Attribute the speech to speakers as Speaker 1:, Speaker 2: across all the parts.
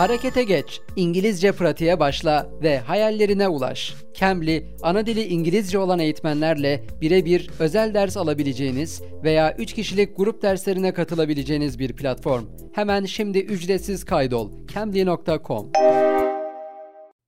Speaker 1: Harekete geç, İngilizce pratiğe başla ve hayallerine ulaş. Cambly, ana dili İngilizce olan eğitmenlerle birebir özel ders alabileceğiniz veya 3 kişilik grup derslerine katılabileceğiniz bir platform. Hemen şimdi ücretsiz kaydol. cambly.com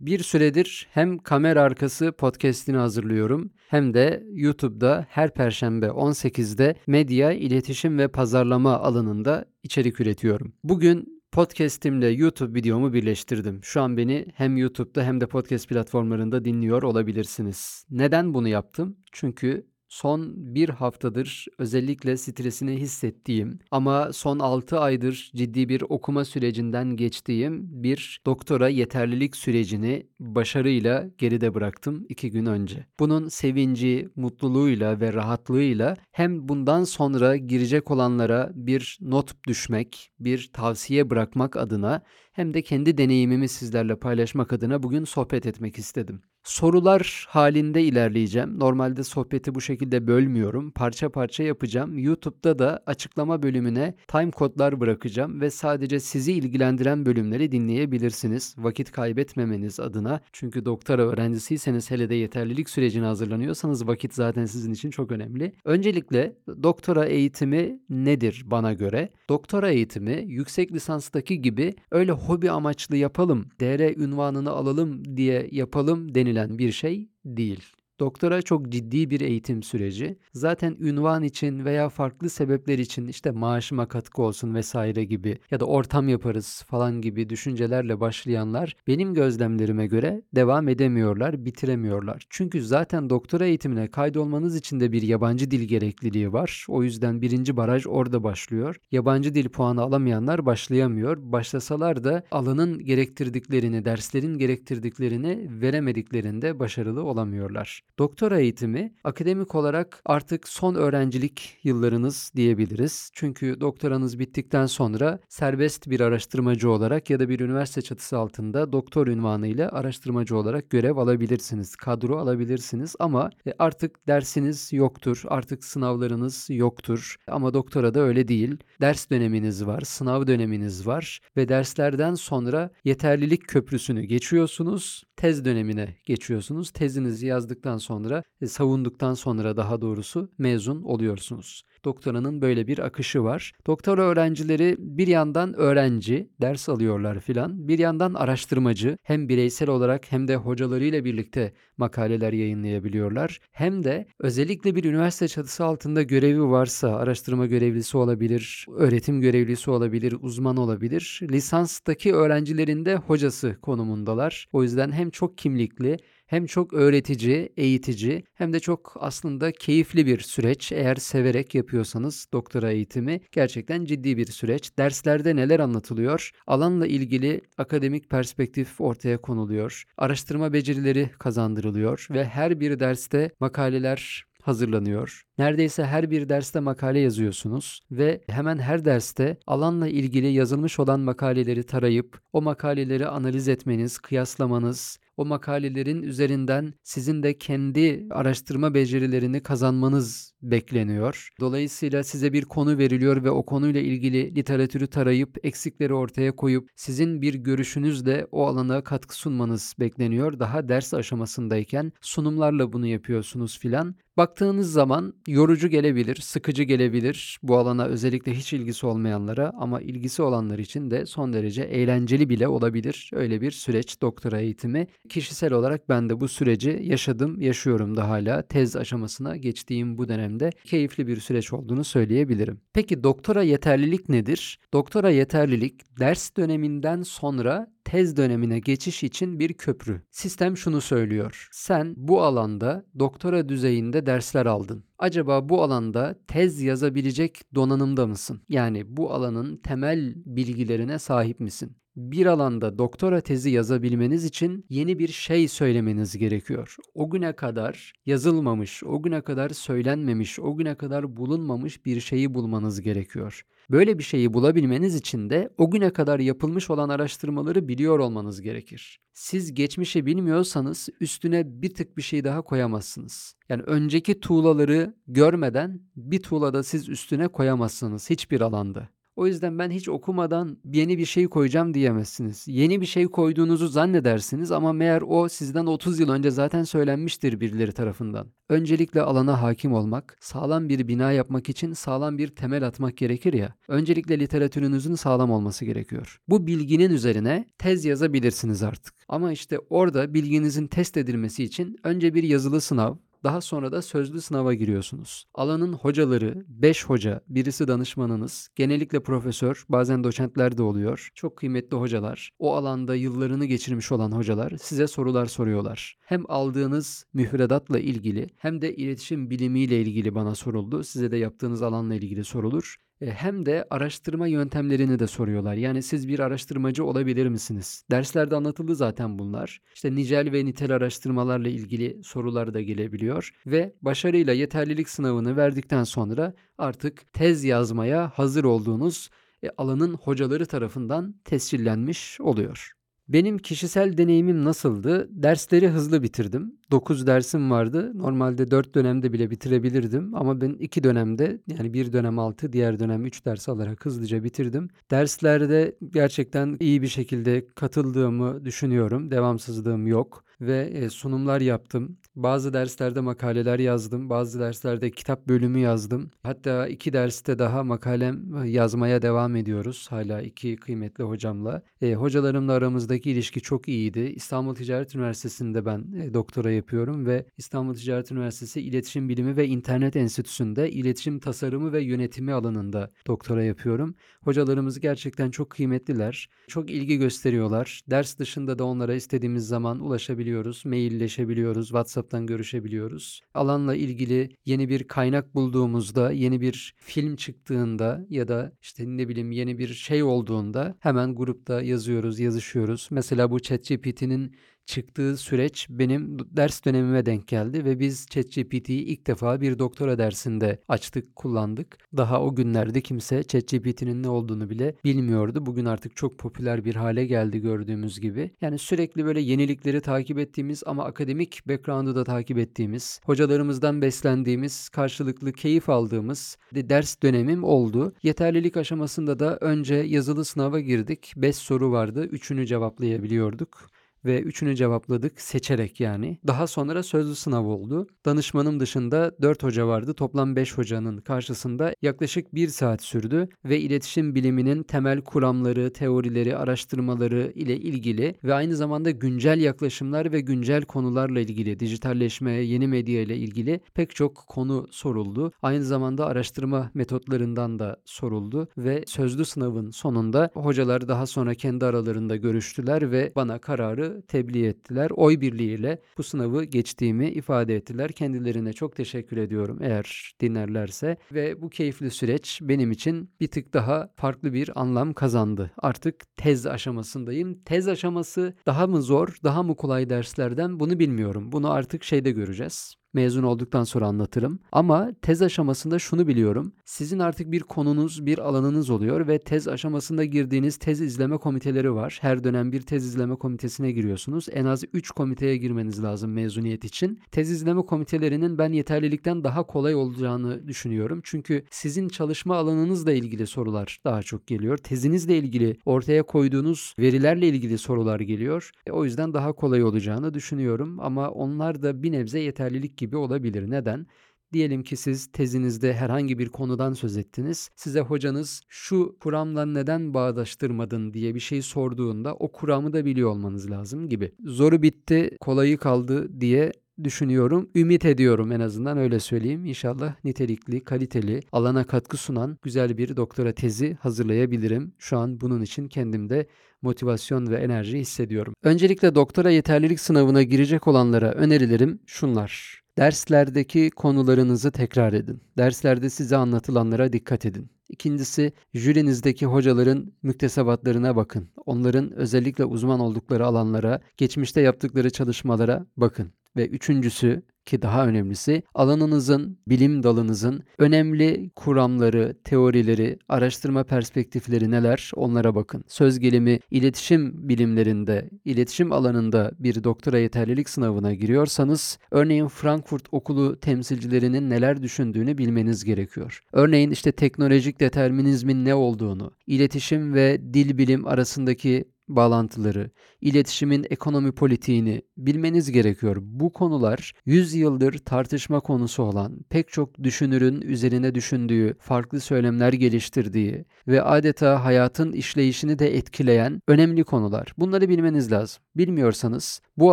Speaker 1: bir süredir hem kamera arkası podcast'ini hazırlıyorum hem de YouTube'da her perşembe 18'de medya, iletişim ve pazarlama alanında içerik üretiyorum. Bugün podcast'imle YouTube videomu birleştirdim. Şu an beni hem YouTube'da hem de podcast platformlarında dinliyor olabilirsiniz. Neden bunu yaptım? Çünkü son bir haftadır özellikle stresini hissettiğim ama son 6 aydır ciddi bir okuma sürecinden geçtiğim bir doktora yeterlilik sürecini başarıyla geride bıraktım 2 gün önce. Bunun sevinci, mutluluğuyla ve rahatlığıyla hem bundan sonra girecek olanlara bir not düşmek, bir tavsiye bırakmak adına hem de kendi deneyimimi sizlerle paylaşmak adına bugün sohbet etmek istedim. Sorular halinde ilerleyeceğim. Normalde sohbeti bu şekilde bölmüyorum. Parça parça yapacağım. YouTube'da da açıklama bölümüne time kodlar bırakacağım ve sadece sizi ilgilendiren bölümleri dinleyebilirsiniz. Vakit kaybetmemeniz adına. Çünkü doktora öğrencisiyseniz hele de yeterlilik sürecine hazırlanıyorsanız vakit zaten sizin için çok önemli. Öncelikle doktora eğitimi nedir bana göre? Doktora eğitimi yüksek lisanstaki gibi öyle hobi amaçlı yapalım, DR ünvanını alalım diye yapalım denilen bir şey değil. Doktora çok ciddi bir eğitim süreci. Zaten ünvan için veya farklı sebepler için işte maaşıma katkı olsun vesaire gibi ya da ortam yaparız falan gibi düşüncelerle başlayanlar benim gözlemlerime göre devam edemiyorlar, bitiremiyorlar. Çünkü zaten doktora eğitimine kaydolmanız için de bir yabancı dil gerekliliği var. O yüzden birinci baraj orada başlıyor. Yabancı dil puanı alamayanlar başlayamıyor. Başlasalar da alanın gerektirdiklerini, derslerin gerektirdiklerini veremediklerinde başarılı olamıyorlar. Doktora eğitimi akademik olarak artık son öğrencilik yıllarınız diyebiliriz. Çünkü doktoranız bittikten sonra serbest bir araştırmacı olarak ya da bir üniversite çatısı altında doktor ünvanı ile araştırmacı olarak görev alabilirsiniz. Kadro alabilirsiniz ama e, artık dersiniz yoktur. Artık sınavlarınız yoktur. Ama doktora da öyle değil. Ders döneminiz var, sınav döneminiz var ve derslerden sonra yeterlilik köprüsünü geçiyorsunuz tez dönemine geçiyorsunuz. Tezinizi yazdıktan sonra, e, savunduktan sonra daha doğrusu mezun oluyorsunuz. Doktoranın böyle bir akışı var. Doktora öğrencileri bir yandan öğrenci, ders alıyorlar filan. Bir yandan araştırmacı, hem bireysel olarak hem de hocalarıyla birlikte makaleler yayınlayabiliyorlar. Hem de özellikle bir üniversite çatısı altında görevi varsa araştırma görevlisi olabilir, öğretim görevlisi olabilir, uzman olabilir. Lisanstaki öğrencilerin de hocası konumundalar. O yüzden hem çok kimlikli hem çok öğretici, eğitici hem de çok aslında keyifli bir süreç. Eğer severek yapıyorsanız doktora eğitimi gerçekten ciddi bir süreç. Derslerde neler anlatılıyor? Alanla ilgili akademik perspektif ortaya konuluyor. Araştırma becerileri kazandırılıyor ve her bir derste makaleler hazırlanıyor. Neredeyse her bir derste makale yazıyorsunuz ve hemen her derste alanla ilgili yazılmış olan makaleleri tarayıp o makaleleri analiz etmeniz, kıyaslamanız, o makalelerin üzerinden sizin de kendi araştırma becerilerini kazanmanız bekleniyor. Dolayısıyla size bir konu veriliyor ve o konuyla ilgili literatürü tarayıp eksikleri ortaya koyup sizin bir görüşünüzle o alana katkı sunmanız bekleniyor. Daha ders aşamasındayken sunumlarla bunu yapıyorsunuz filan. Baktığınız zaman yorucu gelebilir, sıkıcı gelebilir bu alana özellikle hiç ilgisi olmayanlara ama ilgisi olanlar için de son derece eğlenceli bile olabilir. Öyle bir süreç doktora eğitimi. Kişisel olarak ben de bu süreci yaşadım, yaşıyorum da hala tez aşamasına geçtiğim bu dönemde keyifli bir süreç olduğunu söyleyebilirim. Peki doktora yeterlilik nedir? Doktora yeterlilik ders döneminden sonra tez dönemine geçiş için bir köprü. Sistem şunu söylüyor. Sen bu alanda doktora düzeyinde dersler aldın. Acaba bu alanda tez yazabilecek donanımda mısın? Yani bu alanın temel bilgilerine sahip misin? bir alanda doktora tezi yazabilmeniz için yeni bir şey söylemeniz gerekiyor. O güne kadar yazılmamış, o güne kadar söylenmemiş, o güne kadar bulunmamış bir şeyi bulmanız gerekiyor. Böyle bir şeyi bulabilmeniz için de o güne kadar yapılmış olan araştırmaları biliyor olmanız gerekir. Siz geçmişi bilmiyorsanız üstüne bir tık bir şey daha koyamazsınız. Yani önceki tuğlaları görmeden bir tuğlada siz üstüne koyamazsınız hiçbir alanda. O yüzden ben hiç okumadan yeni bir şey koyacağım diyemezsiniz. Yeni bir şey koyduğunuzu zannedersiniz ama meğer o sizden 30 yıl önce zaten söylenmiştir birileri tarafından. Öncelikle alana hakim olmak, sağlam bir bina yapmak için sağlam bir temel atmak gerekir ya. Öncelikle literatürünüzün sağlam olması gerekiyor. Bu bilginin üzerine tez yazabilirsiniz artık. Ama işte orada bilginizin test edilmesi için önce bir yazılı sınav, daha sonra da sözlü sınava giriyorsunuz. Alanın hocaları, 5 hoca, birisi danışmanınız, genellikle profesör, bazen doçentler de oluyor. Çok kıymetli hocalar, o alanda yıllarını geçirmiş olan hocalar size sorular soruyorlar. Hem aldığınız müfredatla ilgili hem de iletişim bilimiyle ilgili bana soruldu. Size de yaptığınız alanla ilgili sorulur. E, hem de araştırma yöntemlerini de soruyorlar. Yani siz bir araştırmacı olabilir misiniz? Derslerde anlatıldı zaten bunlar. İşte nicel ve nitel araştırmalarla ilgili sorular da gelebiliyor ve başarıyla yeterlilik sınavını verdikten sonra artık tez yazmaya hazır olduğunuz e, alanın hocaları tarafından tescillenmiş oluyor. Benim kişisel deneyimim nasıldı? Dersleri hızlı bitirdim. 9 dersim vardı. Normalde 4 dönemde bile bitirebilirdim ama ben 2 dönemde yani bir dönem 6, diğer dönem 3 ders alarak hızlıca bitirdim. Derslerde gerçekten iyi bir şekilde katıldığımı düşünüyorum. Devamsızlığım yok ve e, sunumlar yaptım. Bazı derslerde makaleler yazdım, bazı derslerde kitap bölümü yazdım. Hatta iki derste daha makalem e, yazmaya devam ediyoruz hala iki kıymetli hocamla. E, hocalarımla aramızdaki ilişki çok iyiydi. İstanbul Ticaret Üniversitesi'nde ben e, doktora yapıyorum ve İstanbul Ticaret Üniversitesi İletişim Bilimi ve İnternet Enstitüsü'nde iletişim tasarımı ve yönetimi alanında doktora yapıyorum. Hocalarımız gerçekten çok kıymetliler. Çok ilgi gösteriyorlar. Ders dışında da onlara istediğimiz zaman ulaşabiliyoruz, mailleşebiliyoruz, WhatsApp'tan görüşebiliyoruz. Alanla ilgili yeni bir kaynak bulduğumuzda, yeni bir film çıktığında ya da işte ne bileyim yeni bir şey olduğunda hemen grupta yazıyoruz, yazışıyoruz. Mesela bu ChatGPT'nin çıktığı süreç benim ders dönemime denk geldi ve biz ChatGPT'yi ilk defa bir doktora dersinde açtık, kullandık. Daha o günlerde kimse ChatGPT'nin ne olduğunu bile bilmiyordu. Bugün artık çok popüler bir hale geldi gördüğümüz gibi. Yani sürekli böyle yenilikleri takip ettiğimiz ama akademik background'u da takip ettiğimiz, hocalarımızdan beslendiğimiz, karşılıklı keyif aldığımız de ders dönemim oldu. Yeterlilik aşamasında da önce yazılı sınava girdik. 5 soru vardı. Üçünü cevaplayabiliyorduk ve üçünü cevapladık seçerek yani. Daha sonra sözlü sınav oldu. Danışmanım dışında 4 hoca vardı. Toplam 5 hocanın karşısında yaklaşık 1 saat sürdü ve iletişim biliminin temel kuramları, teorileri, araştırmaları ile ilgili ve aynı zamanda güncel yaklaşımlar ve güncel konularla ilgili, dijitalleşme, yeni medya ile ilgili pek çok konu soruldu. Aynı zamanda araştırma metotlarından da soruldu ve sözlü sınavın sonunda hocalar daha sonra kendi aralarında görüştüler ve bana kararı tebliğ ettiler. Oy birliğiyle bu sınavı geçtiğimi ifade ettiler. Kendilerine çok teşekkür ediyorum eğer dinlerlerse ve bu keyifli süreç benim için bir tık daha farklı bir anlam kazandı. Artık tez aşamasındayım. Tez aşaması daha mı zor, daha mı kolay derslerden bunu bilmiyorum. Bunu artık şeyde göreceğiz mezun olduktan sonra anlatırım. Ama tez aşamasında şunu biliyorum. Sizin artık bir konunuz, bir alanınız oluyor ve tez aşamasında girdiğiniz tez izleme komiteleri var. Her dönem bir tez izleme komitesine giriyorsunuz. En az 3 komiteye girmeniz lazım mezuniyet için. Tez izleme komitelerinin ben yeterlilikten daha kolay olacağını düşünüyorum. Çünkü sizin çalışma alanınızla ilgili sorular daha çok geliyor. Tezinizle ilgili ortaya koyduğunuz verilerle ilgili sorular geliyor. E, o yüzden daha kolay olacağını düşünüyorum. Ama onlar da bir nebze yeterlilik gibi gibi olabilir. Neden? Diyelim ki siz tezinizde herhangi bir konudan söz ettiniz. Size hocanız şu kuramla neden bağdaştırmadın diye bir şey sorduğunda o kuramı da biliyor olmanız lazım gibi. Zoru bitti, kolayı kaldı diye düşünüyorum. Ümit ediyorum en azından öyle söyleyeyim. İnşallah nitelikli, kaliteli, alana katkı sunan güzel bir doktora tezi hazırlayabilirim. Şu an bunun için kendimde motivasyon ve enerji hissediyorum. Öncelikle doktora yeterlilik sınavına girecek olanlara önerilerim şunlar. Derslerdeki konularınızı tekrar edin. Derslerde size anlatılanlara dikkat edin. İkincisi, jürinizdeki hocaların müktesebatlarına bakın. Onların özellikle uzman oldukları alanlara, geçmişte yaptıkları çalışmalara bakın. Ve üçüncüsü, ki daha önemlisi alanınızın, bilim dalınızın önemli kuramları, teorileri, araştırma perspektifleri neler onlara bakın. Söz gelimi iletişim bilimlerinde, iletişim alanında bir doktora yeterlilik sınavına giriyorsanız örneğin Frankfurt Okulu temsilcilerinin neler düşündüğünü bilmeniz gerekiyor. Örneğin işte teknolojik determinizmin ne olduğunu, iletişim ve dil bilim arasındaki bağlantıları, iletişimin ekonomi politiğini bilmeniz gerekiyor. Bu konular 100 yıldır tartışma konusu olan, pek çok düşünürün üzerine düşündüğü, farklı söylemler geliştirdiği ve adeta hayatın işleyişini de etkileyen önemli konular. Bunları bilmeniz lazım. Bilmiyorsanız bu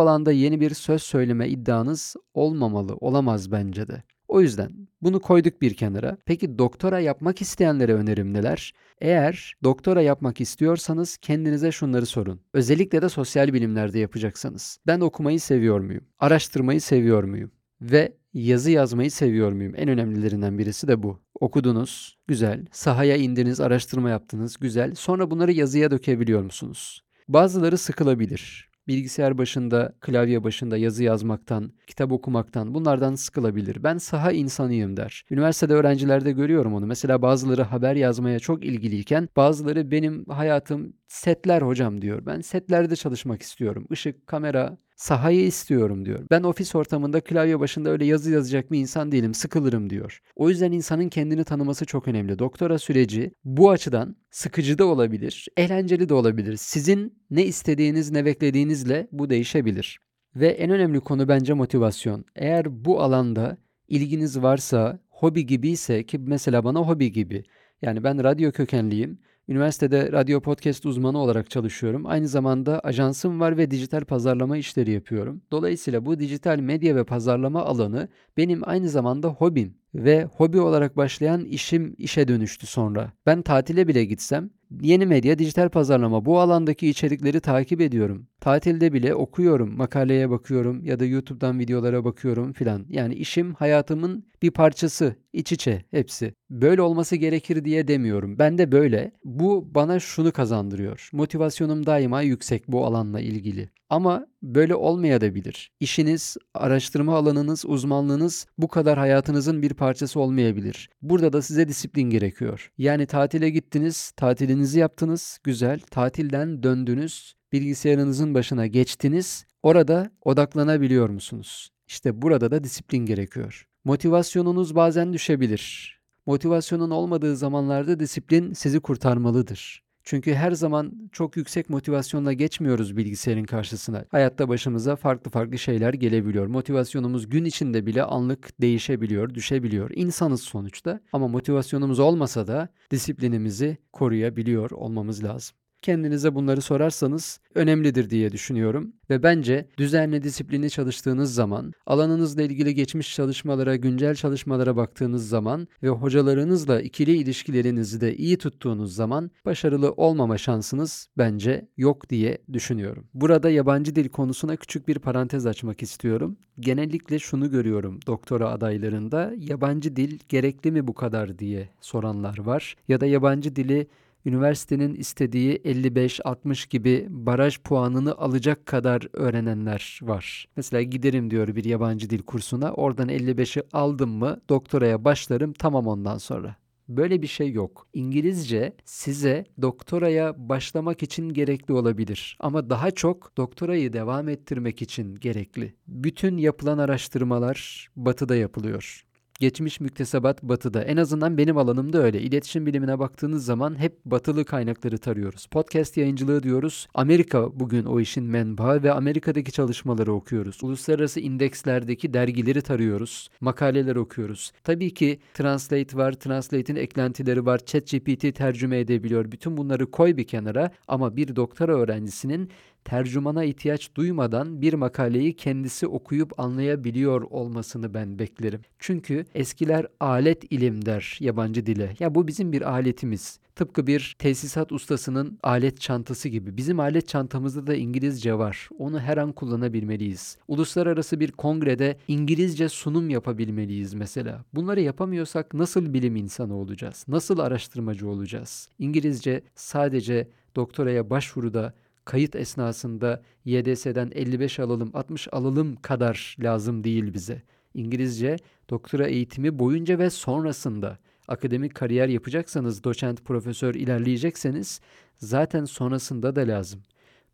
Speaker 1: alanda yeni bir söz söyleme iddianız olmamalı, olamaz bence de. O yüzden bunu koyduk bir kenara. Peki doktora yapmak isteyenlere önerim neler? Eğer doktora yapmak istiyorsanız kendinize şunları sorun. Özellikle de sosyal bilimlerde yapacaksanız. Ben okumayı seviyor muyum? Araştırmayı seviyor muyum? Ve yazı yazmayı seviyor muyum? En önemlilerinden birisi de bu. Okudunuz, güzel. Sahaya indiniz, araştırma yaptınız, güzel. Sonra bunları yazıya dökebiliyor musunuz? Bazıları sıkılabilir bilgisayar başında, klavye başında yazı yazmaktan, kitap okumaktan bunlardan sıkılabilir. Ben saha insanıyım der. Üniversitede öğrencilerde görüyorum onu. Mesela bazıları haber yazmaya çok ilgiliyken bazıları benim hayatım setler hocam diyor. Ben setlerde çalışmak istiyorum. Işık, kamera, sahayı istiyorum diyor. Ben ofis ortamında klavye başında öyle yazı yazacak bir insan değilim, sıkılırım diyor. O yüzden insanın kendini tanıması çok önemli. Doktora süreci bu açıdan sıkıcı da olabilir, eğlenceli de olabilir. Sizin ne istediğiniz, ne beklediğinizle bu değişebilir. Ve en önemli konu bence motivasyon. Eğer bu alanda ilginiz varsa, hobi gibiyse ki mesela bana hobi gibi. Yani ben radyo kökenliyim Üniversitede radyo podcast uzmanı olarak çalışıyorum. Aynı zamanda ajansım var ve dijital pazarlama işleri yapıyorum. Dolayısıyla bu dijital medya ve pazarlama alanı benim aynı zamanda hobim ve hobi olarak başlayan işim işe dönüştü sonra. Ben tatile bile gitsem yeni medya, dijital pazarlama bu alandaki içerikleri takip ediyorum. Tatilde bile okuyorum, makaleye bakıyorum ya da YouTube'dan videolara bakıyorum filan. Yani işim hayatımın bir parçası, iç içe hepsi. Böyle olması gerekir diye demiyorum. Ben de böyle. Bu bana şunu kazandırıyor. Motivasyonum daima yüksek bu alanla ilgili. Ama böyle olmayabilir. İşiniz, araştırma alanınız, uzmanlığınız bu kadar hayatınızın bir parçası olmayabilir. Burada da size disiplin gerekiyor. Yani tatile gittiniz, tatilinizi yaptınız, güzel. Tatilden döndünüz, bilgisayarınızın başına geçtiniz. Orada odaklanabiliyor musunuz? İşte burada da disiplin gerekiyor. Motivasyonunuz bazen düşebilir. Motivasyonun olmadığı zamanlarda disiplin sizi kurtarmalıdır. Çünkü her zaman çok yüksek motivasyonla geçmiyoruz bilgisayarın karşısına. Hayatta başımıza farklı farklı şeyler gelebiliyor. Motivasyonumuz gün içinde bile anlık değişebiliyor, düşebiliyor. İnsanız sonuçta ama motivasyonumuz olmasa da disiplinimizi koruyabiliyor olmamız lazım. Kendinize bunları sorarsanız önemlidir diye düşünüyorum ve bence düzenli disiplinli çalıştığınız zaman, alanınızla ilgili geçmiş çalışmalara, güncel çalışmalara baktığınız zaman ve hocalarınızla ikili ilişkilerinizi de iyi tuttuğunuz zaman başarılı olmama şansınız bence yok diye düşünüyorum. Burada yabancı dil konusuna küçük bir parantez açmak istiyorum. Genellikle şunu görüyorum doktora adaylarında yabancı dil gerekli mi bu kadar diye soranlar var ya da yabancı dili üniversitenin istediği 55-60 gibi baraj puanını alacak kadar öğrenenler var. Mesela giderim diyor bir yabancı dil kursuna. Oradan 55'i aldım mı doktoraya başlarım tamam ondan sonra. Böyle bir şey yok. İngilizce size doktoraya başlamak için gerekli olabilir ama daha çok doktorayı devam ettirmek için gerekli. Bütün yapılan araştırmalar batıda yapılıyor. Geçmiş müktesebat batıda. En azından benim alanımda öyle. İletişim bilimine baktığınız zaman hep batılı kaynakları tarıyoruz. Podcast yayıncılığı diyoruz. Amerika bugün o işin menbaı ve Amerika'daki çalışmaları okuyoruz. Uluslararası indekslerdeki dergileri tarıyoruz. Makaleler okuyoruz. Tabii ki Translate var. Translate'in eklentileri var. ChatGPT tercüme edebiliyor. Bütün bunları koy bir kenara ama bir doktora öğrencisinin tercümana ihtiyaç duymadan bir makaleyi kendisi okuyup anlayabiliyor olmasını ben beklerim. Çünkü eskiler alet ilim der yabancı dile. Ya bu bizim bir aletimiz. Tıpkı bir tesisat ustasının alet çantası gibi. Bizim alet çantamızda da İngilizce var. Onu her an kullanabilmeliyiz. Uluslararası bir kongrede İngilizce sunum yapabilmeliyiz mesela. Bunları yapamıyorsak nasıl bilim insanı olacağız? Nasıl araştırmacı olacağız? İngilizce sadece doktoraya başvuruda kayıt esnasında YDS'den 55 alalım, 60 alalım kadar lazım değil bize. İngilizce doktora eğitimi boyunca ve sonrasında akademik kariyer yapacaksanız, doçent, profesör ilerleyecekseniz zaten sonrasında da lazım.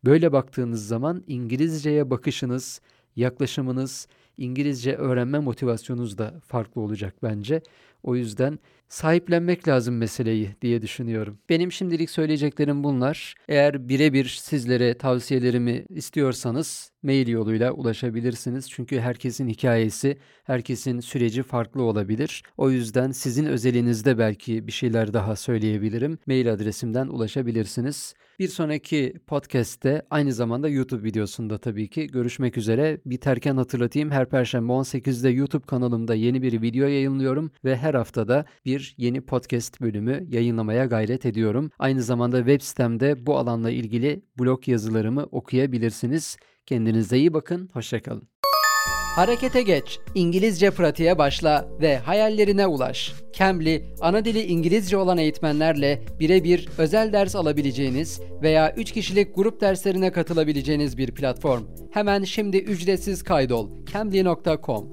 Speaker 1: Böyle baktığınız zaman İngilizceye bakışınız, yaklaşımınız, İngilizce öğrenme motivasyonunuz da farklı olacak bence. O yüzden sahiplenmek lazım meseleyi diye düşünüyorum. Benim şimdilik söyleyeceklerim bunlar. Eğer birebir sizlere tavsiyelerimi istiyorsanız mail yoluyla ulaşabilirsiniz. Çünkü herkesin hikayesi, herkesin süreci farklı olabilir. O yüzden sizin özelinizde belki bir şeyler daha söyleyebilirim. Mail adresimden ulaşabilirsiniz. Bir sonraki podcast'te aynı zamanda YouTube videosunda tabii ki görüşmek üzere. Biterken hatırlatayım her perşembe 18'de YouTube kanalımda yeni bir video yayınlıyorum ve her haftada bir yeni podcast bölümü yayınlamaya gayret ediyorum. Aynı zamanda web sitemde bu alanla ilgili blog yazılarımı okuyabilirsiniz. Kendinize iyi bakın, hoşçakalın. Harekete geç, İngilizce pratiğe başla ve hayallerine ulaş. Cambly, ana dili İngilizce olan eğitmenlerle birebir özel ders alabileceğiniz veya 3 kişilik grup derslerine katılabileceğiniz bir platform. Hemen şimdi ücretsiz kaydol. cambly.com